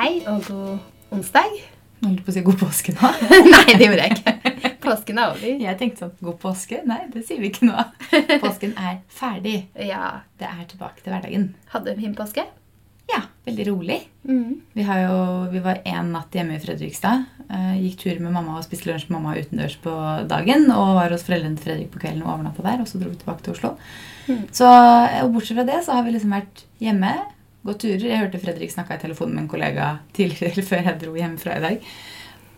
Hei og god onsdag. Holdt på å si god påske nå. Nei, det gjorde jeg ikke. Påsken er over. Jeg tenkte sånn God påske? Nei, det sier vi ikke nå. Påsken er ferdig. Ja. Det er tilbake til hverdagen. Hadde du fin påske? Ja, veldig rolig. Mm. Vi, har jo, vi var én natt hjemme i Fredrikstad. Eh, gikk tur med mamma og spiste lunsj med mamma utendørs på dagen. Og var hos foreldrene til Fredrik på kvelden og overnatta der. Og så dro vi tilbake til Oslo. Mm. Så, og bortsett fra det så har vi liksom vært hjemme. Gått turer. Jeg hørte Fredrik snakka i telefonen med en kollega tidligere før jeg dro hjemmefra i dag.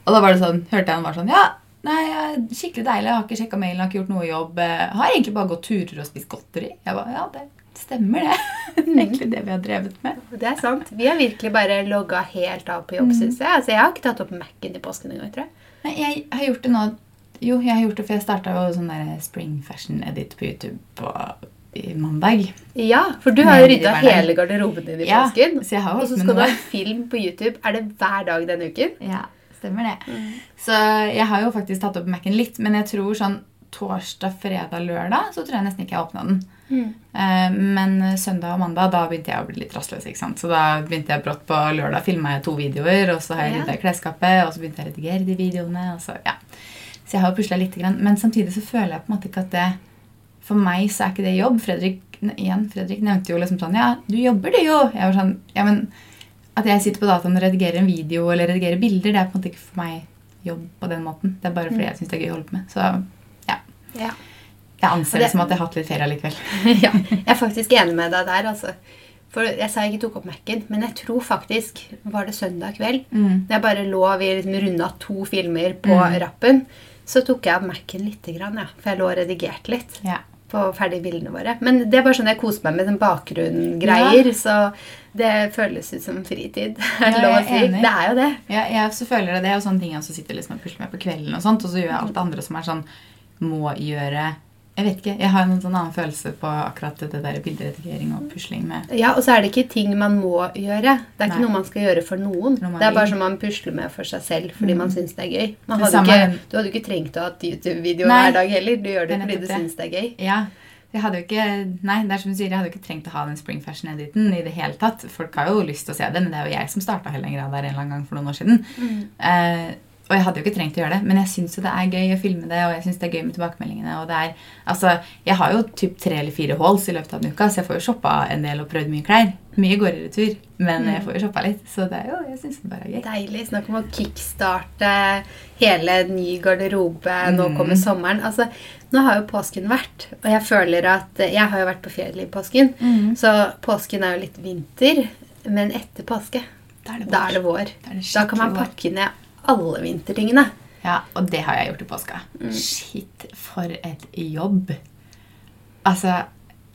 Og da var det sånn, hørte jeg han var sånn Ja, nei, skikkelig deilig. Jeg har ikke sjekka mailen, har ikke gjort noe jobb. Jeg Har egentlig bare gått turer og spist godteri. Jeg ba, ja, det stemmer, det. Det er egentlig det vi har drevet med. Det er sant. Vi har virkelig bare logga helt av på jobb, synes jeg. Altså, jeg har ikke tatt opp Mac-en i påsken engang, tror jeg. Nei, jeg har gjort det nå Jo, jeg har gjort det, for jeg starta jo sånn der Spring Fashion Edit på YouTube på, i mandag. Ja, for du har jo rydda hele garderoben din i Ja, påsken. så jeg har Og så skal du ha en film på YouTube. Er det hver dag denne uken? Ja, stemmer det. Så jeg har jo faktisk tatt opp Mac-en litt, men jeg tror sånn torsdag, fredag, lørdag så tror jeg nesten ikke jeg åpna den. Eh, Men søndag og mandag da begynte jeg å bli litt rastløs. ikke sant? Så da begynte jeg brått på lørdag filma jeg to videoer, og så har jeg Ja. rydda i klesskapet, og så begynte jeg å redigere de videoene. og Så ja. Så jeg har pusla litt. Men samtidig så føler jeg på en måte ikke at det For meg så er ikke det jobb. Fredrik, igjen, Fredrik nevnte jo liksom sånn Ja, du jobber, du jo. Jeg var sånn Ja, men at jeg sitter på dataen og redigerer en video eller redigerer bilder, det er på en måte ikke for meg jobb på den måten. Det er bare fordi jeg syns det er gøy å holde på med. Så ja. Ja. Jeg anser det- det som at jeg har hatt litt ferie allikevel. ja. Jeg er faktisk enig med deg der, altså. For jeg sa jeg ikke tok opp Mac-en, men jeg tror faktisk Var det søndag kveld? Mm. Når jeg bare lå Vi liksom runda to filmer på Mm. rappen. Så tok jeg opp Mac-en lite grann, ja. For jeg lå og redigerte litt Ja. På ferdige bildene våre. Men det er bare sånn jeg koser meg med sånn bakgrunngreier. Så det føles ut som fritid. Ja, lov å si? Det er jo det. Ja, jeg også føler det. Det er jo sånne ting jeg også sitter liksom og pusler med på kvelden. Og sånt, og så gjør jeg alt det andre som er sånn må gjøre Jeg vet ikke. Jeg har en sånn annen følelse på akkurat det der bilderedigering og pusling med Ja, Og så er det ikke ting man må gjøre. Det er ikke Nei. noe man skal gjøre for noen. Noe Det er bare som man pusler med for seg selv fordi man syns det er gøy. Hadde ikke, du hadde jo ikke trengt å ha et YouTube-video hver dag heller. Du gjør det, Det fordi du syns det er gøy. Ja. Jeg hadde jo ikke Nei, det er som du sier, jeg hadde jo ikke trengt å ha den Spring Fashion-editen i det hele tatt. Folk har jo lyst til å se det, men det er jo jeg som starta hele den greia der en eller annen gang for noen år siden. Eh, og jeg hadde jo ikke trengt å gjøre det, men jeg syns jo det er gøy å filme det, og jeg synes det er gøy med tilbakemeldingene. og det er, altså, Jeg har jo typ tre eller fire halls i løpet av en uke, så jeg får jo shoppa en del og prøvd mye klær. Mye går i retur, men jeg får jo shoppa litt, så det er jo, jeg syns det bare er gøy. Deilig. Snakk om å kickstarte hele ny garderobe. Nå Mm. kommer sommeren. Altså, nå har jo påsken vært, og jeg føler at Jeg har jo vært på fjellet i påsken, Mm. så påsken er jo litt vinter. Men etter påske, Da er er det vår. Da er det Da kan man pakke ned alle vintertingene. Ja, og det har jeg gjort i påska. Shit, for et jobb. Altså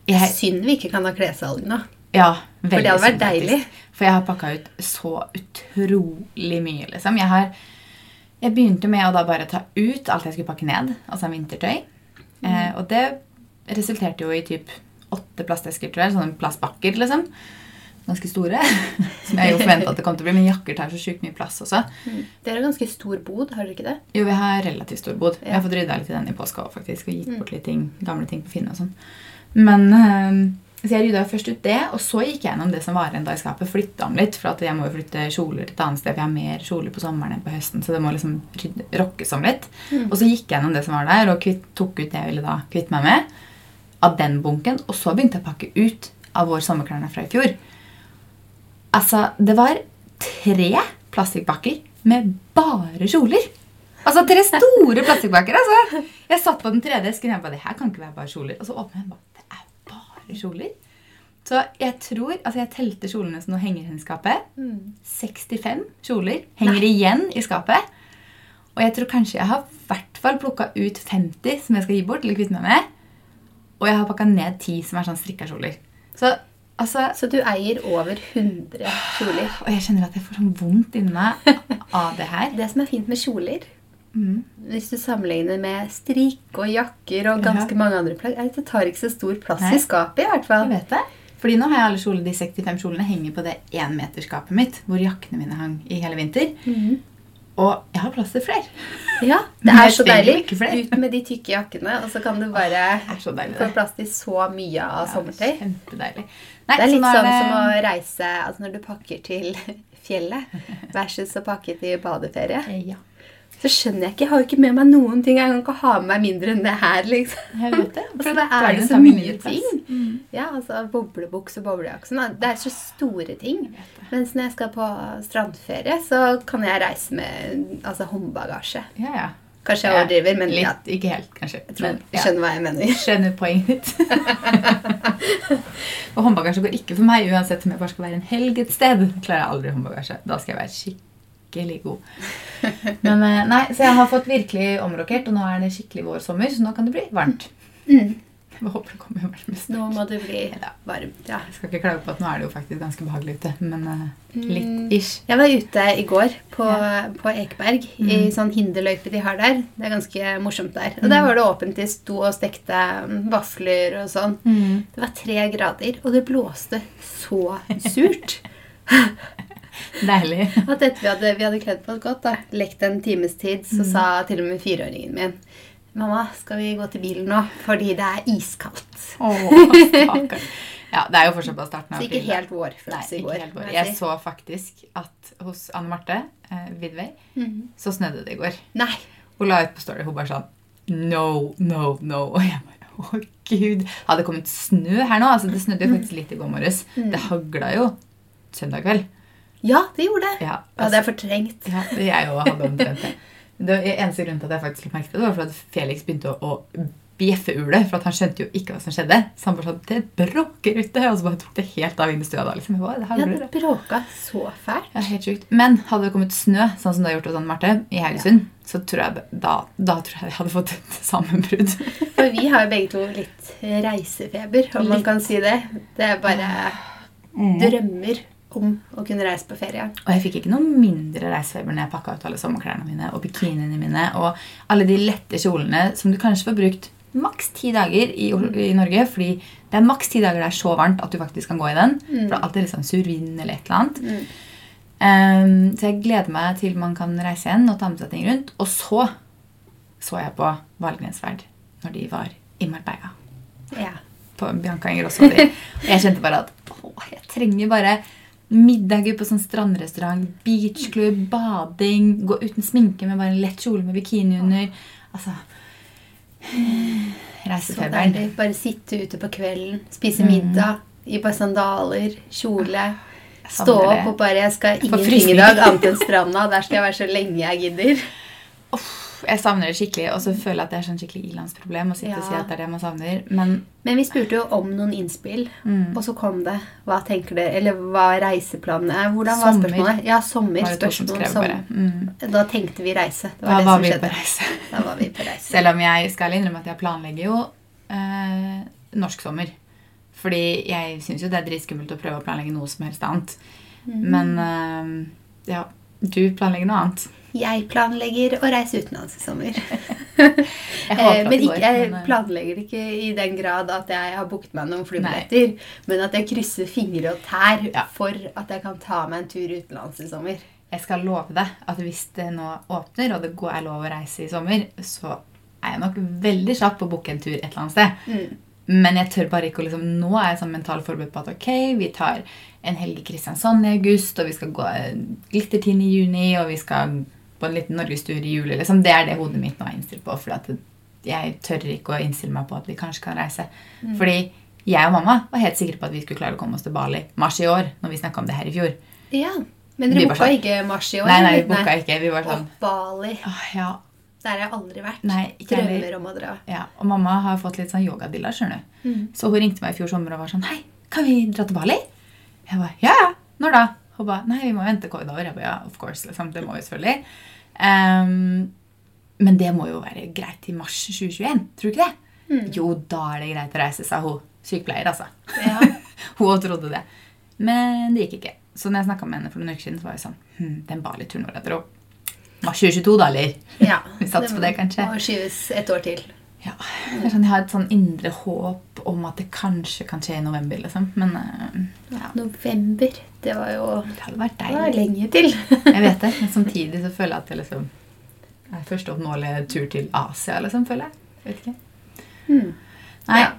jeg, Synd vi ikke kan ha klessalg nå. Ja, veldig For det hadde vært deilig. For jeg har pakka ut så utrolig mye, liksom. Jeg, har, jeg begynte med å da bare ta ut alt jeg skulle pakke ned, altså vintertøy. Mm. Eh, og det resulterte jo i typ åtte plastesker, tror jeg. Sånne plastbakker, liksom. Ganske store. Som jeg jo forventa at det kom til å bli. Men jakker tar så sjukt mye plass også. Dere har ganske stor bod, har dere ikke det? Jo, vi har relativt stor bod. Ja. Jeg har fått rydda litt i den i påska òg, faktisk, og gitt bort litt ting, gamle ting på Finn og sånn. Men eh, Så jeg rydda først ut det, og så gikk jeg gjennom det som var igjen da i skapet. Flytta om litt, for at jeg må jo flytte kjoler til et annet sted. For jeg har mer kjoler på sommeren enn på høsten, så det må liksom rydde, rokkes om litt. Og så gikk jeg gjennom det som var der, og kvitt, tok ut det jeg ville da kvitte meg med. Av den bunken. Og så begynte jeg å pakke ut av vår sommerklærne fra i fjor. Altså, det var tre plastikkpakker med bare kjoler. Altså tre store plastikkpakker. altså. Jeg satt på den tredje esken og jeg bare, det her kan ikke være bare kjoler. Og så åpnet jeg den bare, det er bare kjoler. Så jeg tror, altså jeg telte kjolene som nå henger igjen i skapet. 65 kjoler henger igjen i skapet. Og jeg tror kanskje jeg har i hvert fall plukka ut 50 som jeg skal gi bort. eller kvitte meg med. Og jeg har pakka ned 10 som er sånn strikka kjoler. Så altså, Så du eier over 100 kjoler. Og jeg kjenner at jeg får sånn vondt inni meg av det her. Det som er fint med kjoler, Mm. hvis du sammenligner med strikk og jakker og ganske Ja. mange andre plagg, er at det tar ikke så stor plass Nei. i skapet. i hvert fall. Jeg vet det. Fordi nå har jeg alle kjolene, De 65 kjolene henger på det énmeterskapet mitt, hvor jakkene mine hang i hele vinter. Mhm. Og jeg har plass til flere. Ja, det er så deilig. Ut med de tykke jakkene, og så kan du bare få plass til så mye av sommertøy. Kjempedeilig. Nei, Det er litt sånn det- som å reise altså når du pakker til fjellet versus å pakke til badeferie. Ja, Så skjønner jeg ikke. Jeg har jo ikke med meg noen ting. Jeg kan ikke ha med meg mindre enn det her, liksom. jeg vet det. altså, da er det så mye ting. Mm. Ja, altså boblebukse og boblejakke. sånn, Det er så store ting. Mens når jeg skal på strandferie, så kan jeg reise med altså, håndbagasje. Ja, ja. Kanskje jeg overdriver, men Litt, ja, ikke helt, kanskje. jeg tror Men, ja. skjønner hva jeg mener. Skjønner poenget ditt. og håndbagasje går ikke for meg, uansett om jeg bare skal være en helg et sted. Klarer jeg aldri håndbagasje. Da skal jeg være skikkelig god. Men eh, nei, Så jeg har fått virkelig omrokert, og nå er det skikkelig vår-sommer, så nå kan det bli varmt. Mm. Jeg håper det kommer varmt snø. Nå må det bli Ja. varmt. Ja. Jeg skal ikke klage på at nå er det jo faktisk ganske behagelig ute, men Mm. litt ish. Jeg var ute i går på, Ja. på Ekeberg, Mm. i sånn hinderløype de har der. Det er ganske morsomt der. Og der var det åpent. De sto og stekte mm, vafler og sånn. Det var tre grader, og det blåste så surt. Deilig. At etter vi hadde, vi hadde kledd på oss godt, da, lekt en times tid, så Mm. sa til og med fireåringen min Mamma, skal vi gå til bilen nå? Fordi det er iskaldt. Ja, det er jo fortsatt bare starten av Så ikke april, helt Nei, vårfølelse i går. vår. jeg så faktisk at hos Anne Marte eh, Vidvei Mhm. så snødde det i går. Nei. Hun la ut på story hun bare sånn No, no, no. Og jeg bare Å, gud. Hadde det kommet snø her nå? Altså, det snødde jo faktisk litt i går morges. Mm. Det hagla jo søndag kveld. Ja, det gjorde det. Ja, Ja, det er fortrengt. ja, jeg også hadde omtrent det. Det eneste grunnen til at jeg faktisk merket merke det, var for at Felix begynte å, å bjeffe-ule, for han skjønte jo ikke hva som skjedde. Så han bare sånn Det bråker ute! Og så bare tok det helt av inn i stua da. liksom. Jeg bare, det Ja, det bråka så fælt. Ja, helt sjukt. Men hadde det kommet snø, sånn som det har gjort hos Anne Marte, i Haugesund, så tror jeg da, da tror jeg vi hadde fått et sammenbrudd. For vi har jo begge to litt reisefeber, om man kan si det. Det er bare drømmer om å kunne reise på ferie. Og jeg fikk ikke noe mindre reisefeber når jeg pakka ut alle sommerklærne mine og bikiniene mine og alle de lette kjolene som du kanskje får brukt maks ti dager i, i Norge. Fordi det er maks ti dager det er så varmt at du faktisk kan gå i den. For det er alltid sånn sur vind eller et eller annet. Mm. Um, så jeg gleder meg til man kan reise igjen og ta med seg ting rundt. Og så så jeg på Valgnesverd når de var i Marbella. Ja. På Bianca Ingrosso. Og jeg kjente bare at å, jeg trenger bare middager på sånn strandrestaurant, beachklubb, bading, gå uten sminke med bare en lett kjole med bikini under. Altså Så Reisefeberen. Bare sitte ute på kvelden, spise Mm. middag i bare sandaler, kjole. Stå opp og bare Jeg skal ingenting i dag annet enn stranda. Der skal jeg være så lenge jeg gidder. Jeg savner det skikkelig, og så føler jeg at det er sånn skikkelig ilandsproblem å sitte og si at det er det man savner. Men Men vi spurte jo om noen innspill, Mm. og så kom det. Hva tenker du, eller hva reiseplanene er? Hvordan var Sommer. spørsmålet? Ja, sommer. Spørsmål om sommer. Mm. Da tenkte vi reise. Det Da var det var som vi skjedde. på reise. Da var vi på reise. Selv om jeg skal innrømme at jeg planlegger jo eh, norsk sommer. Fordi jeg syns jo det er dritskummelt å prøve å planlegge noe som helst annet. Mm. Men eh, ja, du planlegger noe annet. Jeg planlegger å reise utenlands i sommer. Eh, men ikke, jeg eh, planlegger det ikke i den grad at jeg har booket meg noen flybilletter. Men at jeg krysser fingre og tær Ja. for at jeg kan ta meg en tur utenlands i sommer. Jeg skal love deg at hvis det nå åpner, og det går lov å reise i sommer, så er jeg nok veldig kjapp på å booke en tur et eller annet sted. Mm. Men jeg tør bare ikke å liksom, Nå er jeg sånn mentalt forberedt på at ok, vi tar en helg i Kristiansand i august, og vi skal gå eh, Glittertind i juni, og vi skal på en liten norgestur i juli. Liksom. Det er det hodet mitt nå er innstilt på. For at jeg tør ikke å innstille meg på at vi kanskje kan reise. Fordi jeg og mamma var helt sikre på at vi skulle klare å komme oss til Bali mars i år. når vi om det her i fjor. Ja, Men dere booka sånn- ikke mars i år? Nei, nei, vi booka ikke. Vi var sånn Og Bali. Åh, ja, Der har jeg aldri vært. Nei, ikke. Drømmer om å dra. ja. Og mamma har fått litt sånn yogadilla. Mm. Så hun ringte meg i fjor sommer og var sånn Hei, kan vi dra til Bali? Jeg var, ja, ja. Når da? Hun ba, nei, vi må vente covid over. Jeg ba, ja, of course, liksom. Det må vi selvfølgelig. Um, men det må jo være greit i mars 2021, tror du ikke det? Mm. Jo, da er det greit å reise, sa hun. Sykepleier, altså. Ja. hun trodde det. Men det gikk ikke. Så når jeg snakka med henne for noen uker siden, så var jeg sånn hm, Den Bali-turen vår etter henne. Mars 2022, da, eller? ja. Vi satser på det, kanskje. må skyves et år til. Ja, er sånn, Jeg har et sånn indre håp om at det kanskje kan skje i november. liksom. Men eh, ja, November. Det var jo det hadde vært det var lenge til. Jeg vet det, men samtidig så føler jeg at det liksom er første oppnåelige tur til Asia, liksom, føler jeg. jeg vet ikke. Mm. Nei, Ja.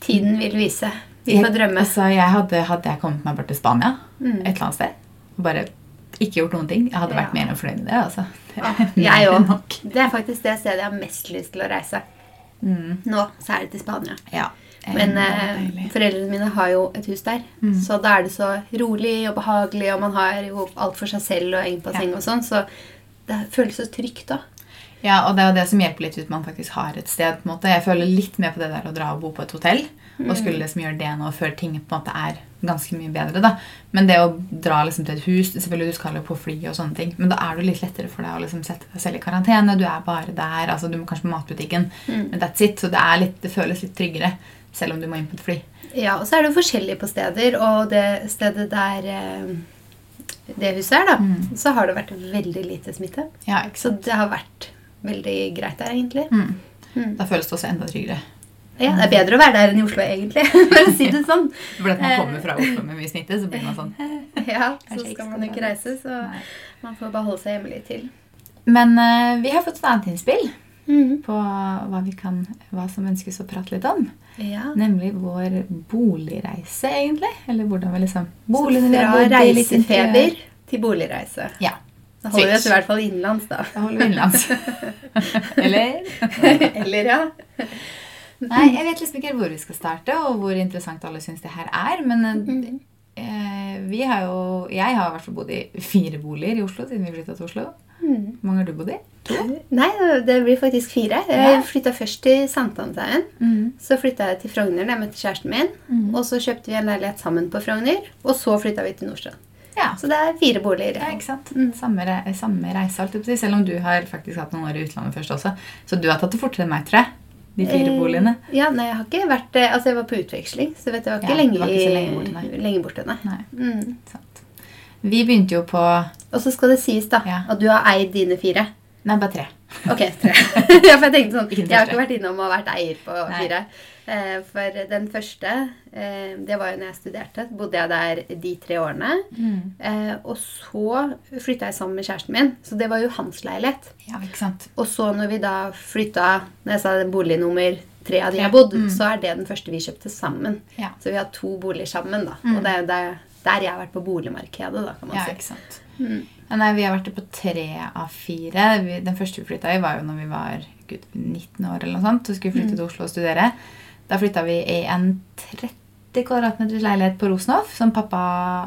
Tiden vil vise. Vi får drømme. Altså, jeg hadde, hadde jeg kommet meg bort til Spania, Mm. et eller annet sted, og bare ikke gjort noen ting, jeg hadde vært Ja. mer enn fornøyd med det. altså. Det Ja, jeg òg. Det er faktisk det stedet jeg har mest lyst til å reise. Mm. Nå så er det til Spania. Ja. Men eh, foreldrene mine har jo et hus der. Mm. Så da er det så rolig og behagelig, og man har jo alt for seg selv og eget basseng og sånn. Så det føles så trygt da. Ja, og det er jo det som hjelper litt ut man faktisk har et sted. på en måte. Jeg føler litt mer på det der å dra og bo på et hotell. Og skulle liksom gjøre det nå før ting på en måte er ganske mye bedre. da. Men det å dra liksom til et hus Selvfølgelig du skal jo på fly og sånne ting, men da er det litt lettere for deg å liksom sette deg selv i karantene. Du er bare der. altså Du må kanskje på matbutikken, men that's it. Så det, er litt, det føles litt tryggere selv om du må inn på et fly. Ja, og så er det jo forskjellig på steder, og det stedet der eh, det huset er, da, Mm. så har det vært veldig lite smitte. Ja, Så det har vært veldig greit der, egentlig. Mm. Mm. Da føles det også enda tryggere. Ja, Det er bedre å være der enn i Oslo, egentlig. For å si det sånn. For at man kommer fra Oslo med mye smitte, så blir man sånn Ja, så skal man jo ikke reise, så Nei. man får bare holde seg hjemme litt til. Men uh, vi har fått et annet innspill Mm. på hva, vi kan, hva som ønskes å prate litt om. Ja. Nemlig vår boligreise, egentlig. Eller hvordan vi liksom Så vi har fra reisefeber til boligreise. Ja. Da holder vi oss i hvert fall innenlands, da. Da holder vi innenlands. Eller? Eller, ja. Nei, jeg vet liksom ikke hvor vi skal starte, og hvor interessant alle syns det her er. Men Mm. eh, vi har jo Jeg har i hvert fall bodd i fire boliger i Oslo siden vi flytta til Oslo. Mm. Hvor mange har du bodd i? To? Nei, det blir faktisk fire. Jeg flytta først til Sankthanshaugen. Mm. Så flytta jeg til Frogner da jeg møtte kjæresten min. Mm. Og så kjøpte vi en leilighet sammen på Frogner. Og så flytta vi til Nordstrand. Ja. Så det er fire boliger. Ja, ikke sant? Mm. Samme, re samme reise, selv om du har faktisk hatt noen år i utlandet først også. Så du har tatt det fortere enn meg, tror jeg. De fire Eh, boligene. Ja, nei, jeg har ikke vært eh, Altså, jeg var på utveksling, så vet jeg var ikke, Ja, lenge, var ikke så lenge borte, nei. lenge borte, nei. Nei, Mm. sant. Vi begynte jo på Og så skal det sies da, Ja. at du har eid dine fire. Nei, bare tre. Ok, tre. ja, for jeg tenkte sånn, jeg har ikke vært innom og vært eier på Nei. fire. Eh, for den første, eh, det var jo når jeg studerte, bodde jeg der de tre årene. Eh, og så flytta jeg sammen med kjæresten min, så det var jo hans leilighet. Ja, ikke sant? Og så når vi da flytta, når jeg sa bolig nummer tre av de jeg har bodd, Mm. så er det den første vi kjøpte sammen. Ja. Så vi har to boliger sammen, da. Mm. Og det er jo der, der jeg har vært på boligmarkedet, da, kan man Ja, si. ikke sant. Mm. Nei, vi har vært på tre av fire. Vi, den første vi flytta i, var jo når vi var gud, 19 år eller noe sånt. Så skulle vi flytte til Oslo og studere. Da flytta vi i en 30 kvadratmeters leilighet på Rosenhoff som pappa,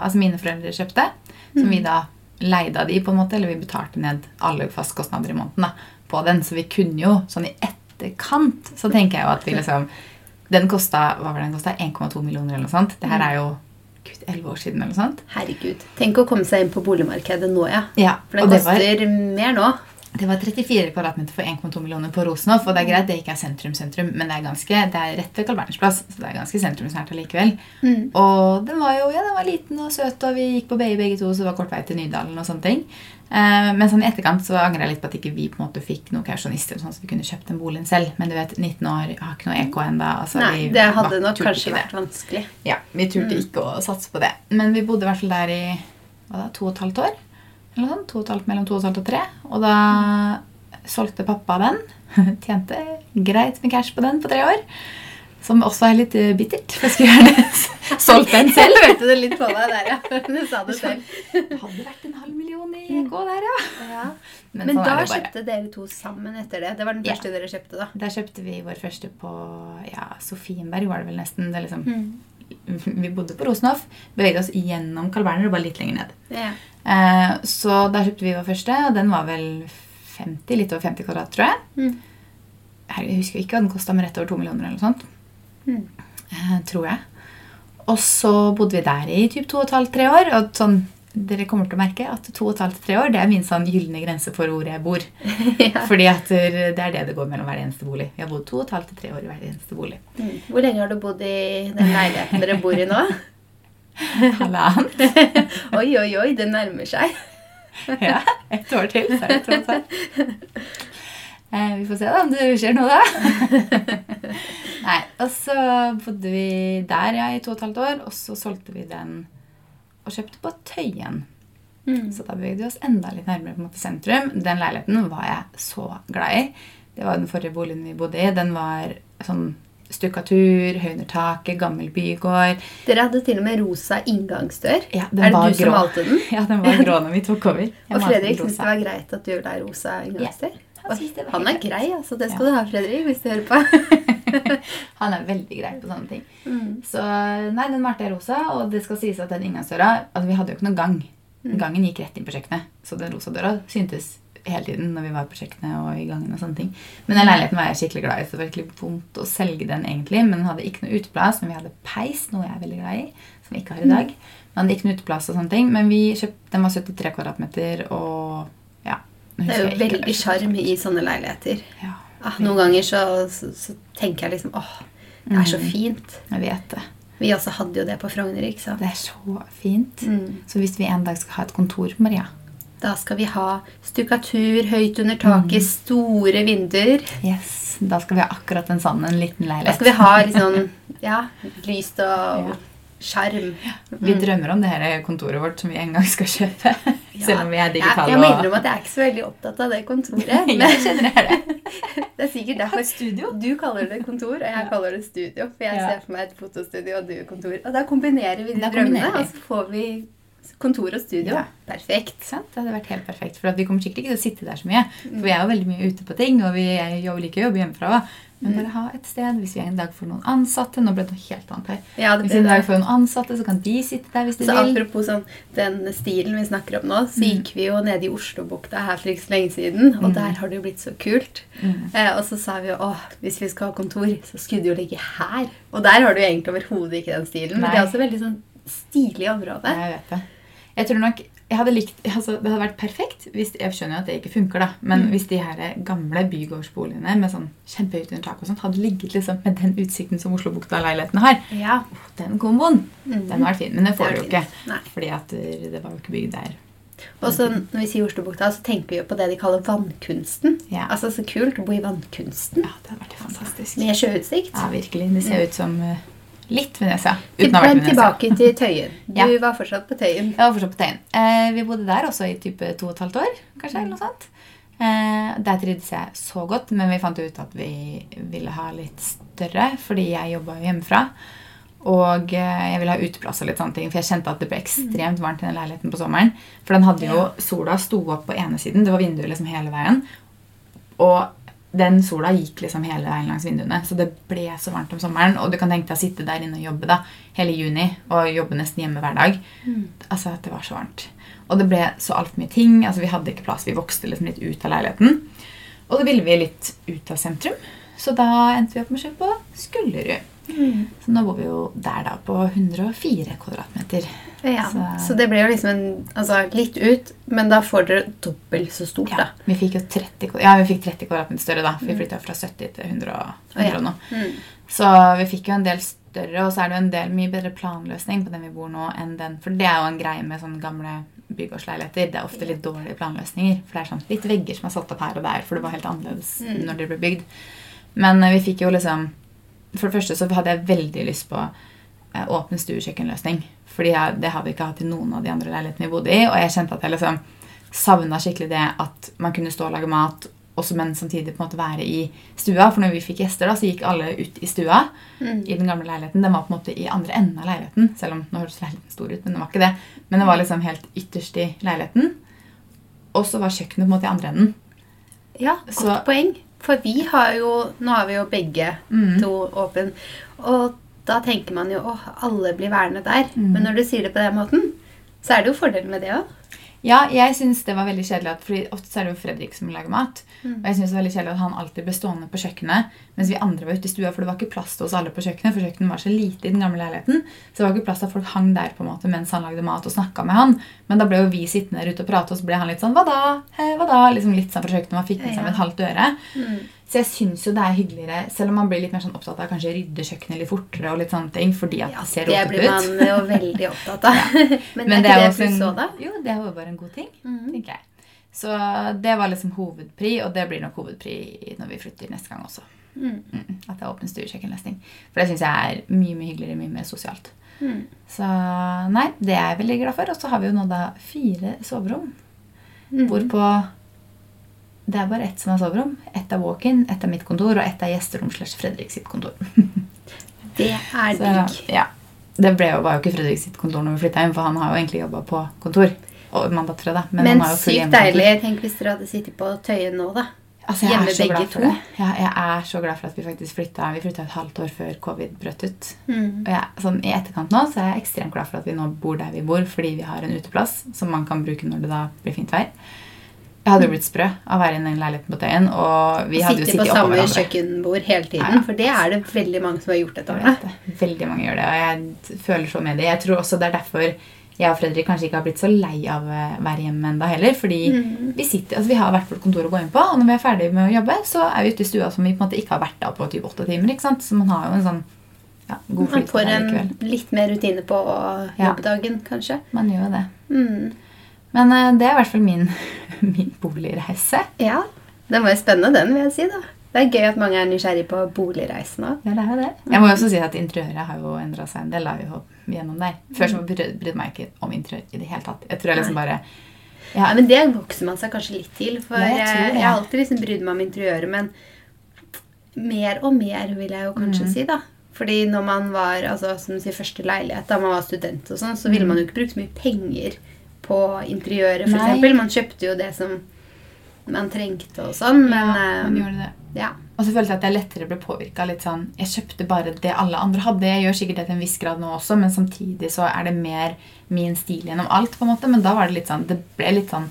altså mine foreldre kjøpte. Som vi da leide av de, på en måte, eller vi betalte ned alle fastkostnader i måneden da, på den. Så vi kunne jo sånn i etterkant så tenker jeg jo at vi liksom Den kosta hva var det den kostet? 1,2 millioner eller noe sånt. Det her er jo gud, 11 år siden eller noe sånt. Herregud. Tenk å komme seg inn på boligmarkedet nå, ja. Ja, For det koster det var mer nå. Det var 34 kvadratmeter for 1,2 millioner på Rosenhoff. Og det er greit, det ikke er sentrum-sentrum, men det er ganske, det er rett ved Carl Berners plass. Så det er ganske sentrumsnært allikevel. Mm. Og den var jo ja, den var liten og søt, og vi gikk på BI begge to, så det var kort vei til Nydalen og sånne ting. Eh, men sånn i etterkant så angrer jeg litt på at ikke vi på en måte fikk noen kausjonister, sånn at vi kunne kjøpt den boligen selv. Men du vet, 19 år, har ikke noe EK enda. Altså, Nei, det hadde nok kanskje vært vanskelig. Ja, vi turte ikke å satse på det. Men vi bodde i hvert fall der i hva da, to og et halvt år. Eller sånt, to og et halvt, mellom to og et halvt og tre. Og da solgte pappa den. Tjente greit med cash på den på tre år. Som også er litt eh, bittert. For jeg skulle gjerne solgt den selv. Jeg hørte det litt på deg der, ja. Du sa det selv. Det hadde vært en halv million i EK der, ja. Ja. Men, Men sånn da kjøpte dere to sammen etter det. Det var den Ja. første dere kjøpte, da. Der kjøpte vi vår første på ja, Sofienberg, var det vel nesten. Det liksom, Mm. Vi bodde på Rosenhoff, beveget oss gjennom Carl Berner og bare litt lenger ned. Yeah. Eh, så der kjøpte vi vår første, og den var vel 50, litt over 50 kvadrat, tror jeg. Mm. Jeg husker ikke hva den kosta, men rett over 2 millioner eller noe sånt. Mm. Eh, tror jeg. Og så bodde vi der i typ to og et halvt, tre år. Og sånn, dere kommer til å merke at to og et halvt, tre år det er min sånn gylne grense for hvor jeg bor. ja. Fordi at det er det det går mellom hver eneste bolig. Vi har bodd to og et halvt til tre år i hver eneste bolig. Mm. Hvor lenge har du bodd i den leiligheten dere bor i nå? Halvannet. Oi, oi, oi, det nærmer seg. Ja, ett år til, så er det to og et halvt. Eh, vi får se da om det skjer noe da. Nei, og så bodde vi der ja, i to og et halvt år, og så solgte vi den og kjøpte på Tøyen. Mm. Så da bevegde vi oss enda litt nærmere på en måte sentrum. Den leiligheten var jeg så glad i. Det var den forrige boligen vi bodde i. Den var sånn stukkatur, høy under taket, gammel bygård. Dere hadde til og med rosa inngangsdør. Ja, er det var du som grå. malte den? Ja, den var grå når vi tok over. Jeg Og Fredrik den syntes det var greit at du gjorde deg rosa inngangsdør. Han er grei, altså. Det skal Ja. du ha, Fredrik, hvis du hører på. Han er veldig grei på sånne ting. Mm. Så nei, den malte jeg rosa, og det skal sies at den inngangsdøra Altså, vi hadde jo ikke noen gang. Mm. Gangen gikk rett inn på kjøkkenet, så den rosa døra syntes hele tiden når vi var på kjøkkenet og i gangen og sånne ting. Men den leiligheten var jeg skikkelig glad i, så det var virkelig vondt å selge den egentlig. Men den hadde ikke noe uteplass, men vi hadde peis, noe jeg er veldig glad i, som vi ikke har i dag. Den hadde ikke noe uteplass og sånne ting, men vi kjøpte, den var 73 kvadratmeter, og Det er jo veldig sjarm i sånne leiligheter. Ja, Ah, noen ganger så, så, så tenker jeg liksom åh, det er så Mm. fint. jeg vet det. Vi også hadde jo det på Frogner, ikke sant? Det er så fint. Mm. Så hvis vi en dag skal ha et kontor, Maria Da skal vi ha stukkatur høyt under taket, Mm. store vinduer. Yes, Da skal vi ha akkurat en sånn en liten leilighet. Da skal vi ha litt sånn ja, lyst og Ja. Skjerm. Vi drømmer om det her kontoret vårt som vi en gang skal kjøpe. Selv om vi er digitale. jeg må og- innrømme at jeg er ikke så veldig opptatt av det kontoret. Men Jeg det. det er sikkert derfor studio. du kaller det kontor, og jeg kaller det studio. For jeg Ja. ser for meg et fotostudio og du kontor. Og da kombinerer vi de drømmene, vi. og så får vi kontor og studio. Ja. Perfekt. Sant? Det hadde vært helt perfekt. For at vi kommer sikkert ikke til å sitte der så mye. For vi er jo veldig mye ute på ting, og vi er jo liker å jobbe hjemmefra. også. Men bare ha et sted hvis vi en dag får noen ansatte. Nå ble det noe helt annet her. Ja, det Hvis vi er en dag får noen ansatte, så kan de sitte der hvis de Så vil. apropos sånn, den stilen vi snakker om nå, så Mm. gikk vi jo nede i Oslobukta her for ikke så lenge siden, og der har det jo blitt så kult. Mm. Eh, og så sa vi jo åh, hvis vi skal ha kontor, så skulle det jo ligge her. Og der har du egentlig overhodet ikke den stilen, men det er Nei. også veldig sånn stilig område. Jeg vet det. Jeg tror nok hadde likt, altså Det hadde vært perfekt hvis Jeg skjønner jo at det ikke funker, da. Men Mm. hvis de her gamle bygårdsboligene med sånn kjempehøyt under tak og sånt hadde ligget liksom med den utsikten som Oslobukta-leilighetene har, Ja. den komboen, Mm. den var fin. Men det får du jo ikke. Nei. Fordi at det var jo ikke bygd der. Og så når vi sier Oslobukta, så tenker vi jo på det de kaller vannkunsten. Ja. Altså så kult å bo i vannkunsten. Ja, det hadde vært fantastisk. Med sjøutsikt. Ja, virkelig. Det ser ut som eh, litt Venezia. Uten å ha vært Men Venezia. tilbake til Tøyen. Du Ja. var fortsatt på Tøyen. Jeg var fortsatt på Tøyen. Eh, vi bodde der også i type to og et halvt år, kanskje. eller noe sånt. Eh, der trivdes jeg så godt, men vi fant ut at vi ville ha litt større, fordi jeg jobba jo hjemmefra. Og eh, jeg ville ha uteplass og litt sånne ting, for jeg kjente at det ble ekstremt varmt i den leiligheten på sommeren. For den hadde jo Sola sto opp på ene siden. Det var vinduer liksom hele veien. Og den sola gikk liksom hele veien langs vinduene, så det ble så varmt om sommeren. Og du kan tenke deg å sitte der inne og jobbe da, hele juni og jobbe nesten hjemme hver dag. Altså, Det var så varmt. Og det ble så altfor mye ting. altså Vi hadde ikke plass. Vi vokste liksom litt ut av leiligheten. Og så ville vi litt ut av sentrum, så da endte vi opp med å kjøpe på Skullerud. Så nå bor vi jo der da på 104 kvadratmeter. Ja, Så- så det ble jo liksom en, altså litt ut, men da får dere dobbelt så stort, Ja, da. vi fikk jo 30, ja, vi fikk 30 kvadratmeter større da. for Vi flytta fra 70 til 100 og, 100 og noe. Mm. Så vi fikk jo en del større, og så er det jo en del mye bedre planløsning på den vi bor nå enn den. For det er jo en greie med sånne gamle bygårdsleiligheter. Det er ofte litt dårlige planløsninger. For det er sånn litt vegger som er satt opp her og der, for det var helt annerledes Mm. når det ble bygd. Men eh, vi fikk jo liksom For det første så hadde jeg veldig lyst på åpne åpen stuekjøkkenløsning. Fordi jeg, det hadde vi ikke hatt i noen av de andre leilighetene vi bodde i. Og jeg kjente at jeg liksom savna skikkelig det at man kunne stå og lage mat, også, men samtidig på en måte være i stua. For når vi fikk gjester, da, så gikk alle ut i stua Mm. i den gamle leiligheten. Den var på en måte i andre enden av leiligheten. Selv om nå hørtes leiligheten stor ut, men den var ikke det. Men den var liksom helt ytterst i leiligheten. Og så var kjøkkenet på en måte i andre enden. Ja, godt Så- poeng. For vi har jo Nå har vi jo begge Mm. to åpen. Og da tenker man jo åh, alle blir værende der. Mm. Men når du sier det på den måten, så er det jo fordelen med det òg. Ja, jeg synes det var veldig kjedelig at, fordi ofte er det jo Fredrik som lager mat. Mm. Og jeg synes det var veldig kjedelig at han alltid ble stående på kjøkkenet mens vi andre var ute i stua, for det var ikke plass til oss alle på kjøkkenet, for kjøkkenet var så lite i den gamle leiligheten. Så det var ikke plass til at folk hang der på en måte mens han lagde mat og snakka med han. Men da ble jo vi sittende der ute og prate, og så ble han litt sånn Hva da? Hei, hva da? Liksom litt sånn fra kjøkkenet. Man fikk med seg med et halvt øre. Mm. Så jeg syns jo det er hyggeligere, selv om man blir litt mer sånn opptatt av kanskje rydde kjøkkenet litt fortere og litt sånne ting, fordi at Ja, det ser det blir man jo veldig opptatt av. Men, Men er ikke det pluss òg, da? Jo, det er jo bare en god ting Mhm. tenker jeg. Så det var liksom hovedpri, og det blir nok hovedpri når vi flytter neste gang også. Mm. Mm, at det er åpen stuekjøkkenlesning. For det syns jeg er mye mye hyggeligere, mye mer sosialt. Mm. Så nei, det er jeg veldig glad for. Og så har vi jo nå da fire soverom. Mm. Hvorpå det er bare ett som er soverom. Ett er walk-in, ett er mitt kontor, og ett er gjesterom slash Fredrik sitt kontor. Det er digg. ja. Det ble jo, var jo ikke Fredrik sitt kontor når vi flytta hjem, for han har jo egentlig jobba på kontor. Og mandag fredag. Men, Men, sykt deilig. Tenk hvis dere hadde sittet på Tøyen nå, da. Altså, jeg Hjemme er så begge glad for to. det. Ja, jeg er så glad for at vi faktisk flytta. Vi flytta et halvt år før covid brøt ut. Mm. Og jeg, sånn, I etterkant nå så er jeg ekstremt glad for at vi nå bor der vi bor, fordi vi har en uteplass som man kan bruke når det da blir fint vær. Jeg hadde jo blitt sprø av å være i den leiligheten på Tøyen. Og vi hadde jo Sitte på samme kjøkkenbord hele tiden. Ja. For det er det veldig mange som har gjort dette året. Veldig mange gjør det, og jeg føler så med det. Jeg tror også det er derfor jeg og Fredrik kanskje ikke har blitt så lei av å være hjemme enda heller. Fordi Mm. vi, sitter, altså vi har hvert vårt kontor å gå inn på, og når vi er ferdig med å jobbe, så er vi ute i stua som vi på en måte ikke har vært av på typ åtte timer. ikke sant? Så man har jo en sånn ja, god Man får en litt mer rutine på Ja. kanskje. Man gjør jo det. Mm. Men eh, det er i hvert fall min, min boligreise. Ja. Den var jo spennende, den, vil jeg si. da. Det er gøy at mange er nysgjerrig på boligreisen òg. Ja, det er det. Jeg må jo også si at interiøret har jo endra seg en del. da, jo gjennom der. Før så brydde jeg meg ikke om interiør i det hele tatt. Jeg tror jeg liksom bare Ja, men det vokser man seg kanskje litt til. For Ja, jeg jeg, jeg har alltid liksom brydd meg om interiøret, men mer og mer, vil jeg jo kanskje Mm. si, da. Fordi når man var altså, som du sier, første leilighet, da man var student og sånn, så ville Mm. man jo ikke bruke så mye penger på interiøret, eksempel. Man kjøpte jo det som man trengte og sånn, men ja, man eh, gjorde det. ja. Og så følte jeg at jeg lettere ble påvirka sånn Jeg kjøpte bare det alle andre hadde. Jeg gjør sikkert det til en viss grad nå også, men samtidig så er det mer min stil gjennom alt. på en måte, Men da var det litt sånn Det ble litt sånn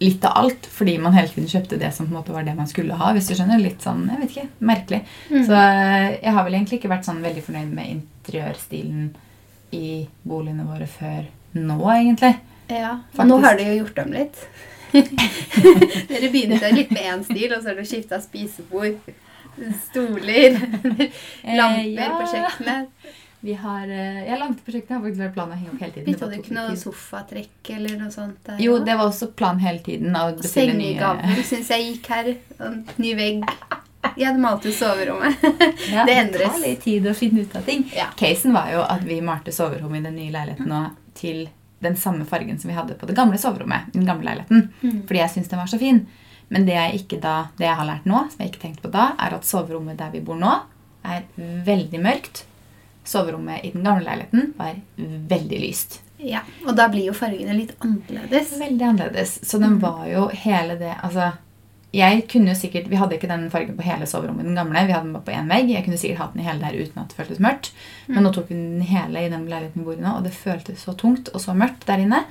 litt av alt, fordi man hele tiden kjøpte det som på en måte var det man skulle ha. hvis du skjønner, Litt sånn, jeg vet ikke, merkelig. Mm. Så eh, jeg har vel egentlig ikke vært sånn veldig fornøyd med interiørstilen i boligene våre før nå, egentlig. Ja. Og Faktisk. nå har du jo gjort om litt. Dere begynte litt med én stil, og så har du skifta spisebord, stoler, lamper Eh, ja. på kjøkkenet. Vi har, eh, ja, Lamper på kjøkkenet har faktisk vært planen å henge opp hele tiden. Bytta du ikke noe sofatrekk eller noe sånt? Der, Jo, det var også planen hele tiden. Sengegavl syns jeg gikk her. Og ny vegg. Jeg hadde malt ut soverommet. Ja, det Det tar litt tid å finne ut av ting. Ja. Casen var jo at vi malte soverommet i den nye leiligheten nå til den samme fargen som vi hadde på det gamle soverommet. den gamle leiligheten. Mm. Fordi jeg syns den var så fin. Men det jeg, ikke da, det jeg har lært nå, som jeg ikke tenkte på da, er at soverommet der vi bor nå, er veldig mørkt. Soverommet i den gamle leiligheten var veldig lyst. Ja, Og da blir jo fargene litt annerledes. Veldig annerledes. Så den var jo hele det Altså, jeg kunne sikkert Vi hadde ikke den fargen på hele soverommet den gamle. Vi hadde den bare på én vegg. Jeg kunne sikkert hatt den hele der uten at det føltes mørkt. Men nå tok vi den hele i den leiligheten vi bor i nå, og det føltes så tungt og så mørkt der inne.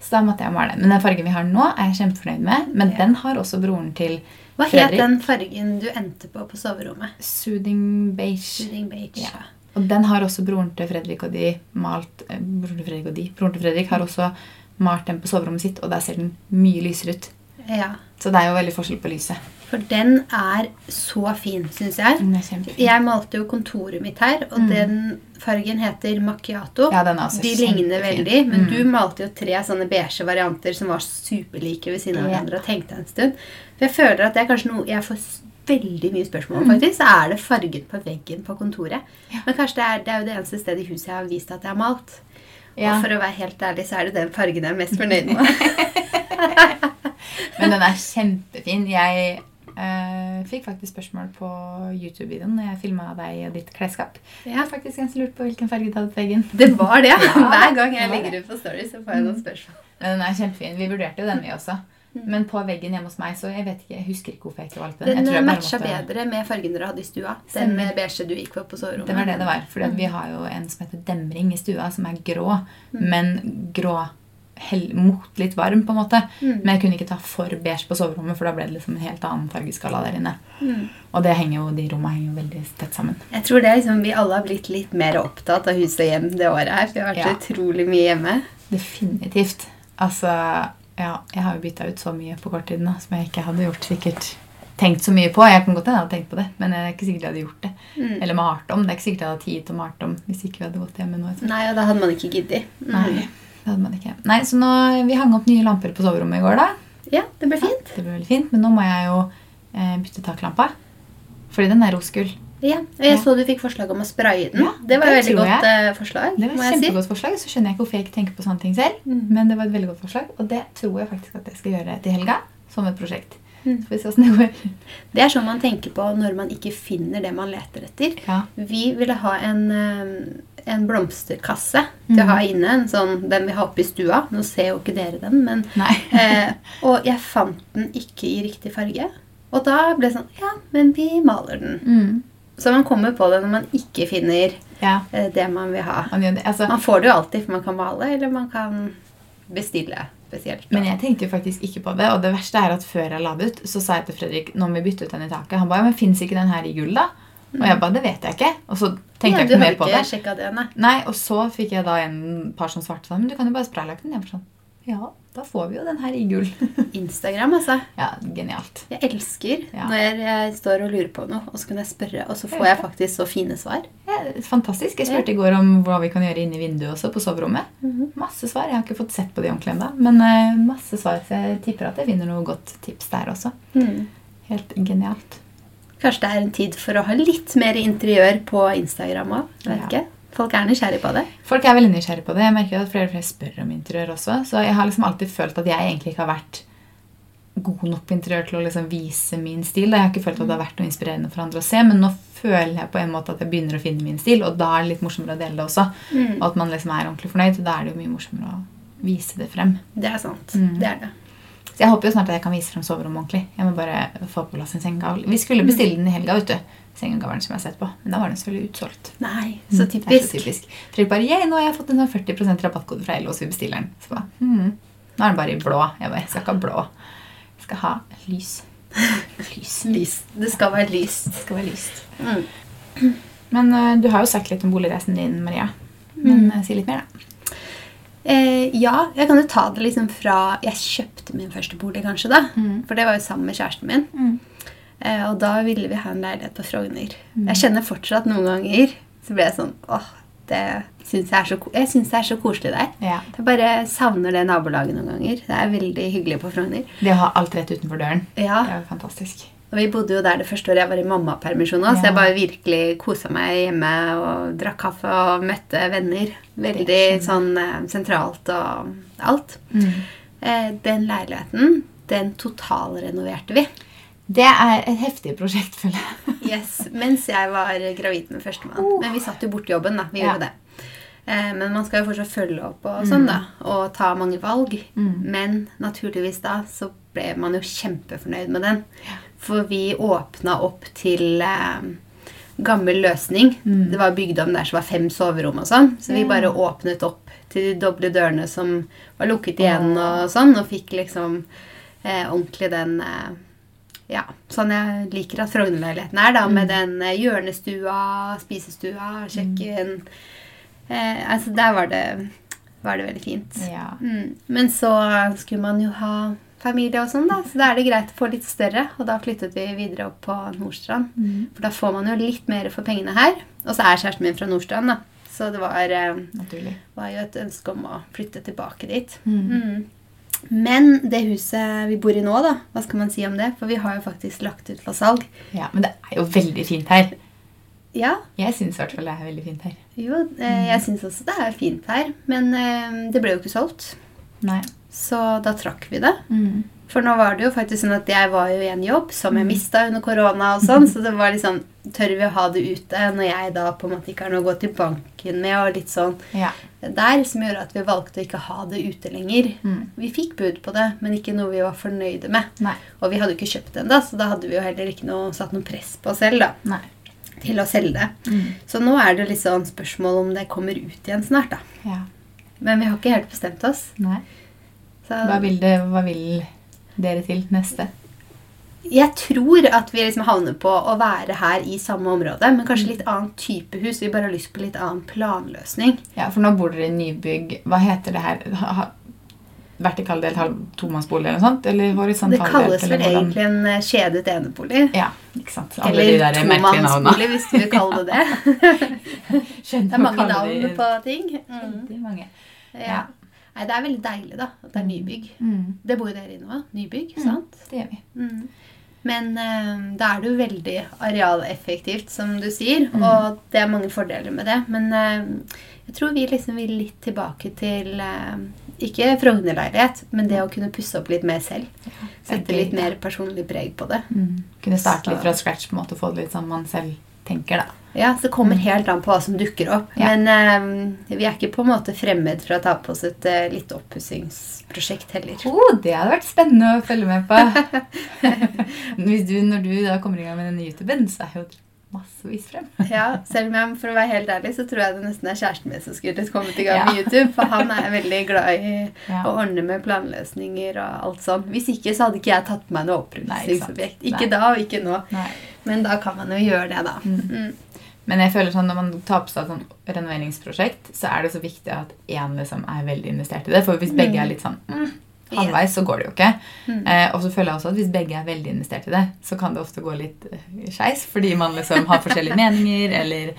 Så da måtte jeg male. Men den fargen vi har nå, er jeg kjempefornøyd med. Men Ja. den har også broren til Hva het den fargen du endte på på soverommet? Soothing beige. Soothing beige. Ja. Og den har også broren til Fredrik og de malt eh, Broren til Fredrik og de Broren til Fredrik har også malt den på soverommet sitt, og der ser den mye lysere ut. Ja. Så det er jo veldig forskjell på lyset. For den er så fin, syns jeg. Den er kjempefin. Jeg malte jo kontoret mitt her, og den fargen heter macchiato. Mm. Ja, den er også De ligner veldig, men Mm. du malte jo tre sånne beige varianter som var superlike ved siden av Ja. hverandre og tenkte en stund. For jeg føler at det er kanskje noe jeg får veldig mye spørsmål om, Mm. faktisk. Så er det fargen på veggen på kontoret. Men kanskje det er, det er jo det eneste stedet i huset jeg har vist at jeg har malt. Ja. Og for å være helt ærlig, så er det den fargen jeg er mest fornøyd med. Men den er kjempefin. Jeg uh, fikk faktisk spørsmål på YouTube-videoen når jeg filma deg og ditt klesskap. Jeg har faktisk ganske lurt på hvilken farge du hadde på veggen. Det var det. ja. Hver gang jeg legger ut på Story, så får jeg noen spørsmål. Men den er kjempefin. Vi vurderte jo den, vi også. Men på veggen hjemme hos meg, så jeg vet ikke, jeg husker ikke hvorfor jeg ikke valgte den. Den jeg matcha måtte- bedre med fargen dere hadde i stua. Den med beige du gikk på på soverommet. Det var det det var. Fordi mm. vi har jo en som heter demring i stua, som er grå. Men grå mot litt varm, på en måte. Mm. Men jeg kunne ikke ta for beige på soverommet, for da ble det liksom en helt annen fargeskala der inne. Mm. Og det henger jo, de rommene henger jo veldig tett sammen. Jeg tror det er liksom, Vi alle har blitt litt mer opptatt av hus og hjem det året her. For vi har vært Ja. utrolig mye hjemme. Definitivt. Altså, ja, jeg har jo bytta ut så mye på kort tid nå som jeg ikke hadde gjort sikkert tenkt så mye på. Jeg kan godt hende jeg hadde tenkt på det, men det er ikke sikkert jeg hadde gjort det. Mm. Eller malt om. Det er ikke sikkert jeg hadde tid til å malt om hvis ikke vi hadde gått hjemme nå. jeg. Nei, og da hadde man ikke giddet. Mm. Nei, det hadde man ikke. Nei, så nå, Vi hang opp nye lamper på soverommet i går, da. Ja, det ble fint. Det ble veldig fint, Men nå må jeg jo eh, bytte taklampa. Fordi den er rosgull. Ja, og Jeg Ja. så du fikk forslag om å spraye den. Ja, det var et veldig godt eh, forslag. Det var et kjempegodt si. forslag. Så skjønner jeg ikke hvorfor jeg ikke tenker på sånne ting selv. Mm. Men det var et veldig godt forslag, og det tror jeg faktisk at jeg skal gjøre til helga. Som et prosjekt. Mm. Så får vi se hvordan det går. Det er sånn man tenker på når man ikke finner det man leter etter. Ja. Vi ville ha en, eh, en blomsterkasse til å ha Mm. inne. En sånn, den vi har oppe i stua. Nå ser jo ikke dere den, men eh, Og jeg fant den ikke i riktig farge. Og da ble det sånn Ja, men vi maler den. Mm. Så man kommer på det når man ikke finner Ja. eh, det man vil ha. Man. Altså, Man får det jo alltid, for man kan male, eller man kan bestille spesielt. Men jeg tenkte jo faktisk ikke på det. Og det verste er at før jeg la det ut, så sa jeg til Fredrik nå må vi bytte ut den i taket. Han ba ja, men fins ikke den her i gull, da? Og jeg bare det vet jeg ikke. Og så tenkte ja, jeg ikke mer på ikke det. det, nei. Nei, Og så fikk jeg da en par som svarte sånn Men du kan jo bare spraylacke den. Jeg var sånn Ja, da får vi jo den her i gull. Instagram, altså. ja, genialt. Jeg elsker Ja. når jeg står og lurer på noe, og så kan jeg spørre, og så får jeg faktisk så fine svar. Ja, fantastisk. Jeg spurte i går om hva vi kan gjøre inni vinduet også, på soverommet. Mhm. Masse svar. Jeg har ikke fått sett på de ordentlig ennå, men uh, masse svar. Så jeg tipper at jeg finner noe godt tips der også. Mm. Helt genialt. Kanskje det er en tid for å ha litt mer interiør på Instagram òg. Ja. Folk er nysgjerrige på det. Folk er veldig nysgjerrige på det. Jeg merker at flere og flere spør om interiør også. Så jeg har liksom alltid følt at jeg egentlig ikke har vært god nok på interiør til å liksom vise min stil. Jeg har ikke følt at det har vært noe inspirerende for andre å se, men nå føler jeg på en måte at jeg begynner å finne min stil, og da er det litt morsommere å dele det også. Mm. Og at man liksom er ordentlig fornøyd. Da er det jo mye morsommere å vise det frem. Det er sant. Mm. Det er det. Så jeg håper jo snart at jeg kan vise frem soverommet ordentlig. Jeg må bare få på plass en sengegavl. Vi skulle bestille den i helga, vet du. Sengegavlen som jeg har sett på. Men da var den selvfølgelig utsolgt. Nei, Mm, så typisk. så typisk. Fredrik bare yeah, nå har jeg fått en sånn 40 rabattkode fra LO, så vi bestiller den. Så bare, hmm. Nå er den bare i blå. Jeg bare, jeg skal ikke ha blå. Jeg skal ha lys. Lys. Lys. Det skal være lyst. Det skal være lyst. Mm. Men uh, du har jo sagt litt om boligreisen din, Maria. Men eh, si litt mer, da. Eh, ja, jeg kan jo ta det liksom fra jeg kjøpte min første bolig, kanskje. da. Mm. For det var jo sammen med kjæresten min. Mm. Eh, og da ville vi ha en leilighet på Frogner. Jeg kjenner fortsatt noen ganger så ble jeg sånn åh, det synes jeg, er så, jeg syns det er så koselig der. Ja. Jeg bare savner det nabolaget noen ganger. Det er veldig hyggelig på Frogner. Det å ha alt rett utenfor døren. Ja, Det er jo fantastisk. Og Vi bodde jo der det første året jeg var i mammapermisjon òg, så jeg bare virkelig kosa meg hjemme og drakk kaffe og møtte venner. Veldig sånn eh, sentralt og alt. Mm. Eh, den leiligheten, den totalrenoverte vi. Det er et heftig prosjekt, føler jeg. Yes, Mens jeg var gravid med førstemann. Oh. Men vi satt jo borti jobben, da. Vi Ja. gjorde det. Eh, men man skal jo fortsatt følge opp og sånn, da. Og ta mange valg. Mm. Men naturligvis da så ble man jo kjempefornøyd med den. For vi åpna opp til eh, gammel løsning. Mm. Det var bygd om der som var fem soverom og sånn. Så vi bare åpnet opp til de doble dørene som var lukket igjen og sånn. Og fikk liksom eh, ordentlig den eh, ja, sånn jeg liker at Frogner-leiligheten er, da, med den eh, hjørnestua, spisestua, kjøkken eh, Altså, der var det, var det veldig fint. Ja. Mm. Men så skulle man jo ha familie og sånn, da, så da er det greit å få litt større. Og da flyttet vi videre opp på Nordstrand. Mm. For da får man jo litt mer for pengene her. Og så er kjæresten min fra Nordstrand, da. Så det var, eh, var jo et ønske om å flytte tilbake dit. Mm. Mm. Men det huset vi bor i nå, da, hva skal man si om det? For vi har jo faktisk lagt ut for salg. Ja, Men det er jo veldig fint her. Ja, Jeg syns i hvert fall det er veldig fint her. jo, eh, jeg syns også det er fint her. Men eh, det ble jo ikke solgt. Nei. Så da trakk vi det. Mm. For nå var det jo faktisk sånn at jeg var jo i en jobb som jeg mista under korona. og sånn, Så det var liksom Tør vi å ha det ute når jeg da på en måte ikke har noe å gå til banken med? og litt sånn Ja. der, Som gjorde at vi valgte å ikke ha det ute lenger. Mm. Vi fikk bud på det, men ikke noe vi var fornøyde med. Nei. Og vi hadde jo ikke kjøpt det ennå, så da hadde vi jo heller ikke noe, satt noe press på oss selv da, Nei. til å selge det. Mm. Så nå er det litt sånn spørsmål om det kommer ut igjen snart. da. Ja. Men vi har ikke helt bestemt oss. Nei. Hva vil, det, hva vil dere til neste? jeg tror at vi liksom havner på å være her i samme område, men kanskje litt annen type hus. Vi bare har lyst på litt annen planløsning. Ja, For nå bor dere i nybygg. Hva heter det her? Ha, ha, vertikaldelt tomannsbolig eller noe sånt? Eller Det kalles vel egentlig en eh, kjedet enebolig. Ja, ikke sant. Alle Eller de tomannsbolig, hvis du vil kalle det det. Det er mange navn de- på ting. Mm. Veldig mange. Ja. Nei, det er veldig deilig, da. At det er nybygg. Mm. Det bor jo dere i nå. Nybygg, Mm. sant? Det gjør vi. Mm. Men uh, da er det jo veldig arealeffektivt, som du sier. Mm. Og det er mange fordeler med det. Men uh, jeg tror vi liksom vil litt tilbake til uh, ikke Frogner-leilighet, men det å kunne pusse opp litt mer selv. Sette litt mer personlig preg på det. Mm. Kunne starte litt fra scratch på en måte og få det litt sånn man selv tenker, da. Ja, så det kommer helt an på hva som dukker opp. Mm. Ja. Men eh, vi er ikke på en måte fremmed for å ta på oss et uh, litt oppussingsprosjekt heller. Oh, det hadde vært spennende å følge med på. Hvis du, når du da kommer i gang med denne YouTuben, så er jo massevis frem. Ja, selv om jeg, for å være helt ærlig, så tror jeg det nesten er kjæresten min som skulle kommet i gang med YouTube. For han er veldig glad i Ja. å ordne med planløsninger og alt sånn. Hvis ikke så hadde ikke jeg tatt på meg noe Nei, ikke Ikke da og ikke nå. Nei. Men da kan man jo gjøre det, da. Mm. Mm. Men jeg føler sånn når man tar på seg et renoveringsprosjekt, så er det så viktig at én liksom er veldig investert i det. For hvis begge er litt sånn mm, halvveis, så går det jo ikke. Mm. Eh, og så føler jeg også at hvis begge er veldig investert i det, så kan det ofte gå litt eh, skeis. Fordi man liksom har forskjellige meninger eller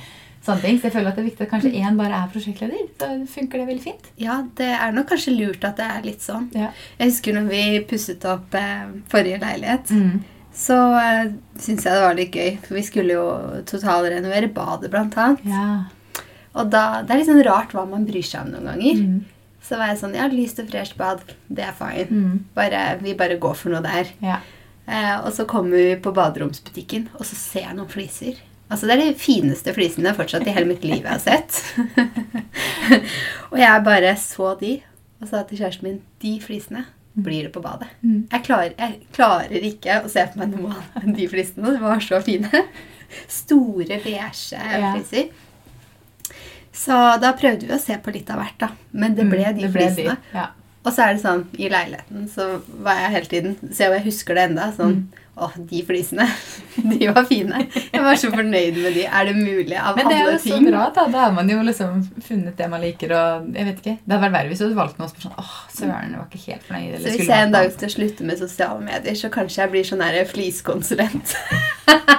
sånne ting. Så jeg føler at det er viktig at kanskje én bare er prosjektleder. Så funker det veldig fint. Ja, det er nok kanskje lurt at det er litt sånn. Ja. Jeg husker når vi pusset opp eh, forrige leilighet, Mm. Så uh, syns jeg det var litt gøy. For vi skulle jo totalrenovere badet, blant annet. Ja. Og da, det er litt sånn rart hva man bryr seg om noen ganger. Mm. Så var jeg sånn Ja, lyst og fresht bad, det er fine. Mm. Bare, vi bare går for noe der. Ja. Eh, og så kommer vi på baderomsbutikken, og så ser jeg noen fliser. Altså, Det er de fineste flisene fortsatt i hele mitt liv jeg har sett. og jeg bare så de, og sa til kjæresten min de flisene blir det på badet. Mm. Jeg, klarer, jeg klarer ikke å se på meg noe av de flisene. De var så fine. Store, beige Ja. fliser. Så da prøvde vi å se på litt av hvert, da. Men det ble Mm, de ble flisene. Ja. Og så er det sånn, i leiligheten så var jeg hele tiden Se om jeg husker det enda. Sånn Mm. Å, de flisene. De var fine. Jeg var så fornøyd med de. Er det mulig av Men det er jo så ting? bra, da. Da har man jo liksom funnet det man liker. og jeg vet ikke. Det hadde vært verre hvis du hadde valgt noe som sånn åh, søren, jeg var ikke helt fornøyd. eller Så hvis jeg en dag skal slutte med sosiale medier, så kanskje jeg blir sånn her fliskonsulent.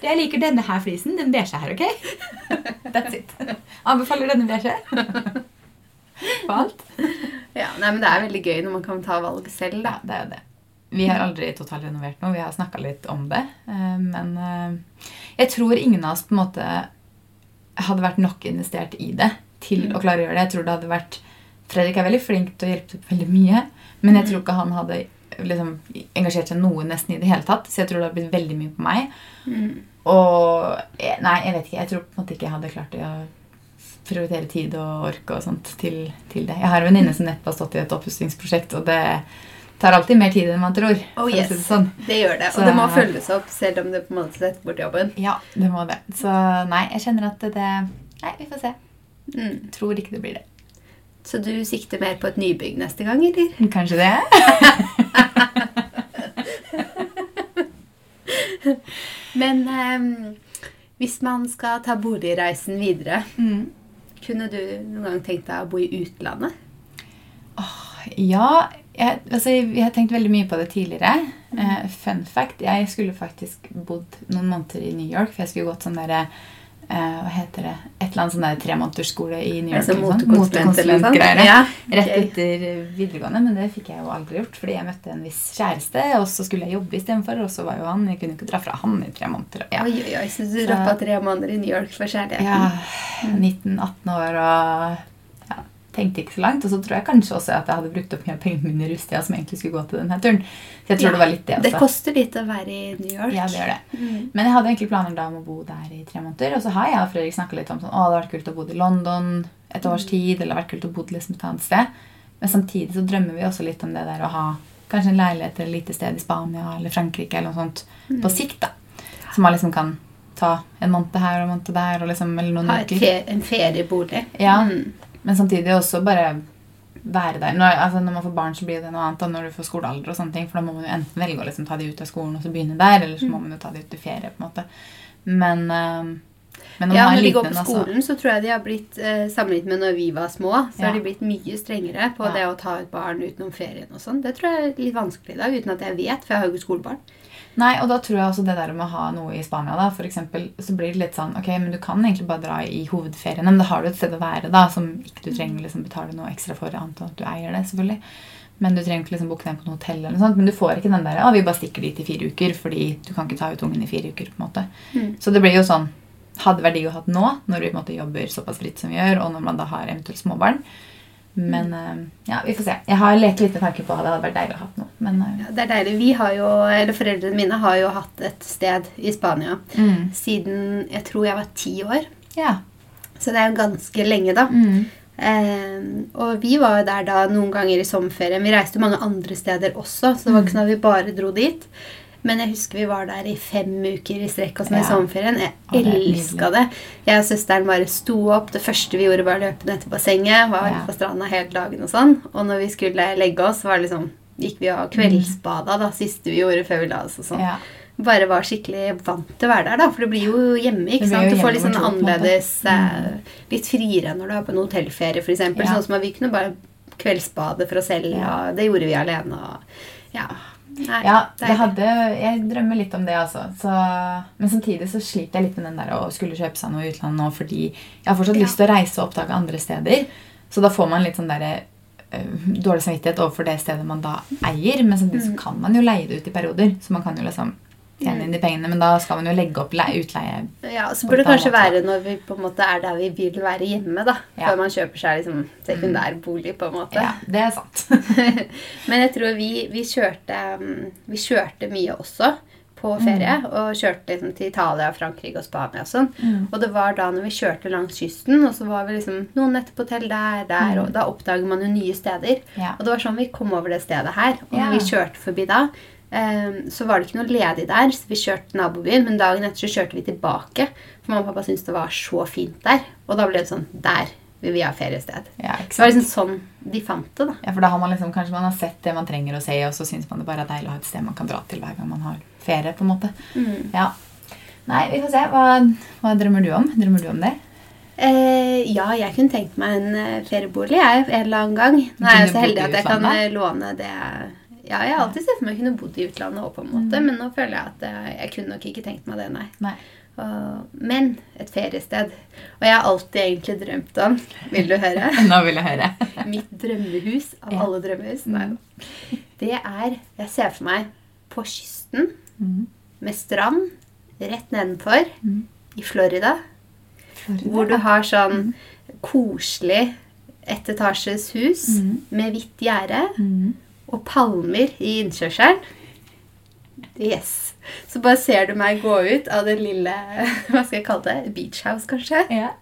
Jeg liker denne her flisen. Den beige her, ok? That's it. Anbefaler denne beige. På alt. Ja, nei, men Det er veldig gøy når man kan ta valg selv. Ja, da. det er jo det. Vi har aldri totalrenovert noe. Vi har snakka litt om det. eh, Men eh, jeg tror ingen av oss på en måte hadde vært nok investert i det til å klare å gjøre det. Jeg tror det hadde vært Fredrik er veldig flink til å hjelpe til veldig mye, men jeg tror ikke han hadde liksom, engasjert seg noe nesten i det hele tatt. Så jeg tror det hadde blitt veldig mye på meg. Mm. Og eh, Nei, jeg vet ikke. Jeg tror på en måte ikke jeg hadde klart å prioritere tid og ork og sånt til, til det. Jeg har en venninne som nettopp har stått i et oppussingsprosjekt, og det tar alltid mer tid enn man tror. Oh, yes. det sånn. Det gjør det. Så- Og det må følges opp, selv om det på en måte setter bort jobben. Ja, det må det. Så nei, jeg kjenner at det Nei, vi får se. Mm. Tror ikke det blir det. Så du sikter mer på et nybygg neste gang, eller? Kanskje det? Men ehm, hvis man skal ta boligreisen videre, Mm. kunne du noen gang tenkt deg å bo i utlandet? Ja, jeg, altså, jeg har tenkt veldig mye på det tidligere. Eh, fun fact, jeg skulle faktisk bodd noen måneder i New York, for jeg skulle gått sånn derre uh, Hva heter det? Et eller annet sånn der tremånedersskole i New York. Altså sånn. noe? Motekonsulentgreier. Ja, Rett etter videregående, men det fikk jeg jo aldri gjort. Fordi jeg møtte en viss kjæreste, og så skulle jeg jobbe istedenfor. Og så var jo han Jeg kunne ikke dra fra han i tre måneder. Ja. Oi, oi, oi, så du droppa tre måneder i New York for kjærligheten? Ja, 19-18 år og tenkte ikke så langt. Og så tror jeg kanskje også at jeg hadde brukt opp mye av pengene mine i rusttida som egentlig skulle gå til denne turen. Så jeg tror Ja, det var litt det også. Det koster litt å være i New York. Ja, det gjør det. Mm. Men jeg hadde egentlig planer da om å bo der i tre måneder. Og så har jeg og Fredrik snakka litt om sånn, å, det hadde vært kult å bo i London et års tid. Eller det hadde vært kult å bo liksom et annet sted. Men samtidig så drømmer vi også litt om det der å ha kanskje en leilighet eller et lite sted i Spania eller Frankrike eller noe sånt Mm. på sikt. da. Så man liksom kan ta en måned her og en måned der og liksom, eller noen Ha uker. en feriebolig. Ja. Mm. Men samtidig også bare være der. Når, altså når man får barn, så blir det noe annet enn når du får skolealder. og sånne ting, For da må man jo enten velge å liksom ta de ut av skolen og så begynne der, eller så må man jo ta de ut i ferie. på en måte. Men, eh, men når Ja, når de går på altså- skolen, så tror jeg de har blitt eh, sammenlignet med når vi var små, så Ja. har de blitt mye strengere på Ja. det å ta ut barn utenom ferien og sånn. Det tror jeg er litt vanskelig i dag, uten at jeg vet, for jeg har jo ikke skolebarn. Nei, og da tror jeg også det der med å ha noe i Spania, da, for eksempel, så blir det litt sånn Ok, men du kan egentlig bare dra i hovedferiene, men da har du et sted å være da, som ikke du trenger liksom betale noe ekstra for, annet enn at du eier det, selvfølgelig. Men du trenger ikke liksom booke ned på noe hotell, eller noe sånt, men du får ikke den der Å, vi bare stikker dit i fire uker, fordi du kan ikke ta ut ungen i fire uker. på en måte. Mm. Så det blir jo sånn Hadde vært digg å ha nå, når vi på en måte jobber såpass fritt som vi gjør, og når man da har eventuelt småbarn. Men eh, ja, vi får se. Jeg har lekt litt med tanken på at det hadde vært deilig å ha noe. Men eh, Ja, det er deilig. Vi har jo, eller Foreldrene mine har jo hatt et sted i Spania mm. siden jeg tror jeg var ti år. ja. Så det er jo ganske lenge, da. Mm. Eh, og vi var jo der da noen ganger i sommerferien. Vi reiste mange andre steder også, så det var ikke sånn at vi bare dro dit. Men jeg husker vi var der i fem uker i strekk og sånn i sommerferien. Jeg elska det. Jeg og søsteren bare sto opp. Det første vi gjorde, var å løpe ned til bassenget. Var Ja. på stranda hele dagen og sånn. Og når vi skulle legge oss, var det liksom gikk vi og kveldsbada da, siste vi gjorde før vi la oss. og sånn. ja. Bare var skikkelig vant til å være der, da. For det blir jo hjemme. Ikke sant? Du får litt sånn annerledes Mm. eh, Litt friere når du er på en hotellferie, f.eks. Ja. Sånn som at vi kunne bare kveldsbade for oss selv. Ja. Og det gjorde vi alene. Og, ja. Nei, Ja, det hadde, jeg drømmer litt om det, altså. Så, men samtidig så sliter jeg litt med den der å skulle kjøpe seg noe i utlandet nå, fordi jeg har fortsatt Ja. lyst til å reise og oppdage andre steder. Så da får man litt sånn derre øh, dårlig samvittighet overfor det stedet man da eier. Men samtidig Mm. så kan man jo leie det ut i perioder, så man kan jo liksom tjene inn de pengene. Men da skal man jo legge opp le utleie. Ja, så burde det kanskje være når vi på en måte er der vi vil være hjemme, da. Ja. Før man kjøper seg liksom sekundærbolig, på en måte. Ja, det er sant. Men jeg tror vi, vi, kjørte, mm, vi kjørte mye også på ferie. Og kjørte liksom til Italia, Frankrike og Spania og sånn. Mm. Og det var da når vi kjørte langs kysten, og så var vi liksom noen netter på hotell der, der, og da oppdager man jo nye steder. Ja. Og det var sånn vi kom over det stedet her. Og Ja. vi kjørte forbi da, så var det ikke noe ledig der, så vi kjørte nabobyen. Men dagen etter så kjørte vi tilbake, for mamma og pappa syntes det var så fint der. Og da ble det sånn Der vil vi ha feriested. Ja, Så det var liksom sånn de fant det, da. Ja, for da har man liksom, Kanskje man har sett det man trenger å se, og så syns man det bare er deilig å ha et sted man kan dra til hver gang man har ferie. på en måte. Mm. Ja. Nei, vi får se. Hva, hva drømmer du om? Drømmer du om det? Eh, ja, jeg kunne tenkt meg en eh, feriebolig jeg, en eller annen gang. Nå er jeg så heldig at jeg kan eh, låne det Ja, jeg har alltid sett for meg å kunne bodd i utlandet òg, på en måte, Mm. men nå føler jeg at eh, jeg kunne nok ikke tenkt meg det, nei. Nei. Og, men et feriested. Og jeg har alltid egentlig drømt om Vil du høre? Nå vil jeg høre. Mitt drømmehus av Ja. alle drømmehus. Nei. Det er Jeg ser for meg på kysten Mm. med strand rett nedenfor Mm. i Florida. Hvor du har sånn koselig ettetasjes hus Mhm. med hvitt gjerde Mm. Og palmer i innkjørselen. Yes. Så bare ser du meg gå ut av det lille hva skal jeg kalle det, beach house, kanskje. Ja.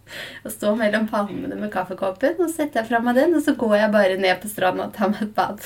Og stå mellom palmene med kaffekoppen, og setter jeg fra meg den, og så går jeg bare ned på stranda og tar meg et bad.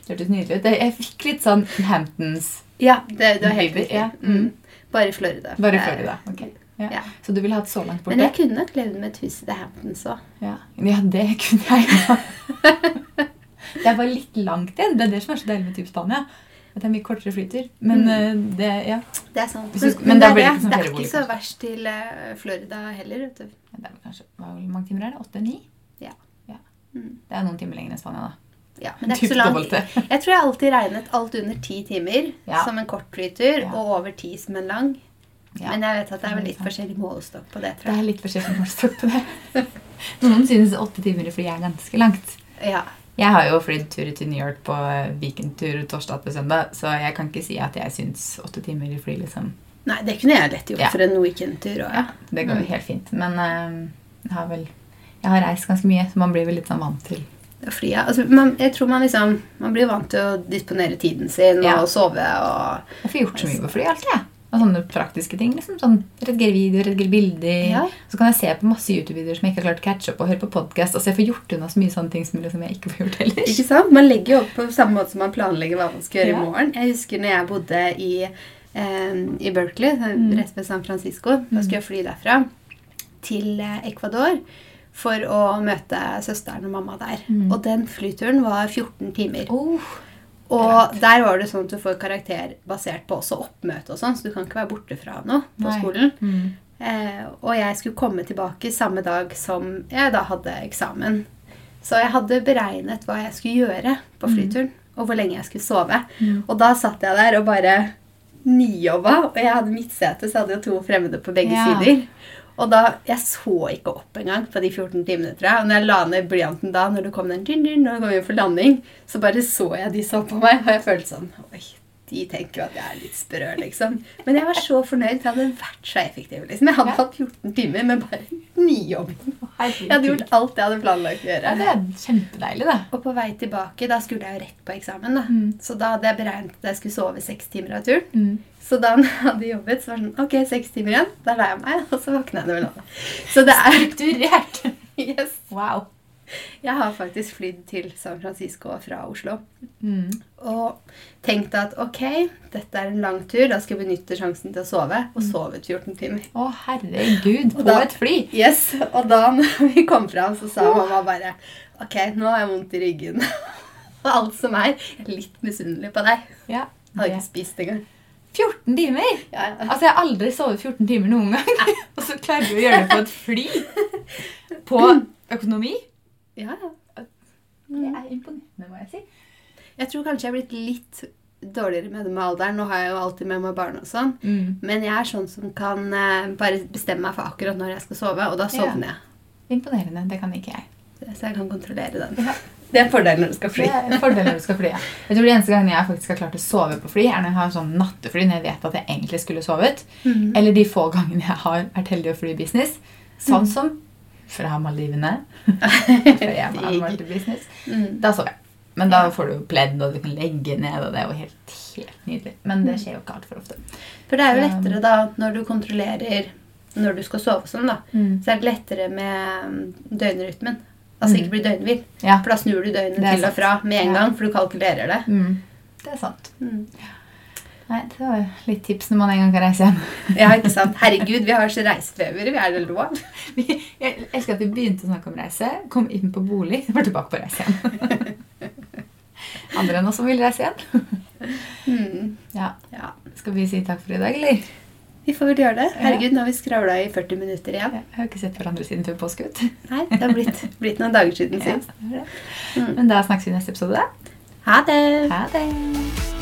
Det hørtes nydelig ut. Jeg fikk litt sånn Hamptons Ja, det, det var helt riktig. ja. Mm. Bare i Florida. Bare i Florida. ok. Ja. Ja. Så du ville hatt så langt borte? Men jeg kunne nok levd med et hus i The Hamptons òg. ja. ja, det kunne jeg. det er bare litt langt igjen. Det er det som er så deilig med typ Spania. At det er mye kortere flytur. Men Mm. eh, det, ja. Det er sant. Hvis Men, men, det, er det er, sånn det er ikke så verst til eh, Florida heller. vet du. Det er kanskje, Hvor mange timer er det? Åtte-ni? Ja. ja. Mm. Det er noen timer lenger enn Spania, da. Ja, men det er ikke så langt. Jeg tror jeg alltid regnet alt under ti timer Ja. som en kort flytur, Ja. og over ti som en lang. Ja. Men jeg vet at det er vel litt forskjellig målestokk på det, Det tror jeg. er litt forskjellig målestokk på det. Noen synes åtte timer i fly er ganske langt. Ja. Jeg har jo flydd turer til New York på weekendtur torsdag til søndag, så jeg kan ikke si at jeg syns åtte timer i fly liksom Nei, det kunne jeg lett gjort Ja. for en weekendtur òg. Ja, det går jo helt fint. Men uh, jeg har vel Jeg har reist ganske mye, så man blir vel litt sånn vant til Flyet. Altså, man, jeg tror man liksom Man blir vant til å disponere tiden sin Ja. og sove og Jeg får gjort så mye på fly alltid, jeg. Og sånne praktiske ting. liksom sånn Redigere videoer, redigere bilder. Ja. Så kan jeg se på masse YouTube-videoer som jeg ikke har klart å catche opp, og høre på podkast. Altså, jeg får gjort unna så mye sånne ting som liksom jeg ikke får gjort ellers. Ikke sant? Man legger jo opp på samme måte som man planlegger hva man skal gjøre Ja. i morgen. Jeg husker når jeg bodde i, eh, i Berkeley, Mm. rett ved San Francisco. Da skulle jeg fly derfra til eh, Ecuador for å møte søsteren og mamma der. Mm. Og den flyturen var 14 timer. Oh. Og der var det sånn at du får karakter basert på også oppmøte og sånn, så du kan ikke være borte fra noe på Nei. skolen. Mm. Eh, og jeg skulle komme tilbake samme dag som jeg da hadde eksamen. Så jeg hadde beregnet hva jeg skulle gjøre på flyturen, og hvor lenge jeg skulle sove. Mm. Og da satt jeg der og bare nijobba, og jeg hadde midtsete, så jeg hadde jo to fremmede på begge Ja. sider. Og da, Jeg så ikke opp engang på de 14 timene, tror jeg. Og når jeg la ned blyanten da, når det kom den din, din, når kom inn for landing, så bare så jeg de så på meg, og jeg følte sånn Oi, de tenker jo at jeg er litt sprø, liksom. Men jeg var så fornøyd, for jeg hadde vært så effektiv. liksom. Jeg hadde hatt 14 timer med bare nyjobbing. Jeg hadde gjort alt jeg hadde planlagt å gjøre. Ja, det er kjempedeilig, da. Og på vei tilbake, da skulle jeg jo rett på eksamen. da. Mm. Så da hadde jeg beregnet at jeg skulle sove seks timer av turen. Mm. Så da han hadde jobbet, så var det sånn Ok, seks timer igjen. Da la jeg meg, og så våkna jeg vel nå. Så det er Strukturert. Yes. Wow. Jeg har faktisk flydd til San Francisco fra Oslo. Mm. Og tenkt at ok, dette er en lang tur, da skal jeg benytte sjansen til å sove. Og sovet 14 timer. Å, herregud, på da- et fly! Yes, Og da når vi kom fram, så sa mamma bare Ok, nå har jeg vondt i ryggen. Og alt som er. Jeg er litt misunnelig på deg. Ja. Jeg hadde ikke spist engang. 14 timer! Ja, ja. Altså, Jeg har aldri sovet 14 timer noen gang. Og så klarer du å gjøre det på et fly. På økonomi. ja, ja. Det er imponerende, må jeg si. Jeg tror kanskje jeg er blitt litt dårligere med det med alderen. Nå har jeg jo alltid med meg barn og sånn. Mm. Men jeg er sånn som kan eh, bare bestemme meg for akkurat når jeg skal sove, og da sovner Imponerende. Det kan ikke jeg. jeg. Så jeg kan kontrollere den. Ja. Det er fordelen når du skal fly. Det er en fordel når du skal fly. ja. Jeg tror De eneste gangene jeg faktisk har klart å sove på fly, er når jeg har sånn nattefly når jeg vet at jeg egentlig skulle sovet. Mhm. Eller de få gangene jeg har vært heldig å fly business. Sånn som fra Maldivene. For jeg i business. Mm. Da sover jeg. Men da får du jo pledd, og du kan legge ned, og det er jo helt, helt nydelig. Men det skjer jo ikke altfor ofte. For det er jo lettere da når du kontrollerer når du skal sove sånn, da. Mm. Så er det lettere med mm, døgnrytmen. Altså Mm. ikke bli døgnvill. Ja. For da snur du døgnet til og fra med en Ja. gang, for du kalkulerer det. Mm. Det er sant. Mm. Nei, det var litt tips når man en gang kan reise hjem. Ja, ikke sant? Herregud, vi har så reisefeber. Vi er det lov? Jeg elsker at vi begynte å snakke om reise, kom inn på bolig, var tilbake på reise igjen. Andre enn oss som vil reise igjen. Mm. Ja, Ja. Skal vi si takk for i dag, eller? Vi får vel gjøre det. Herregud, nå har vi skravla i 40 minutter igjen. Jeg har ikke sett hverandre siden før påske. Nei, det har blitt, blitt noen dager siden Ja, sist. det. Mm. Men da snakkes vi i neste episode. Ha det! Ha det!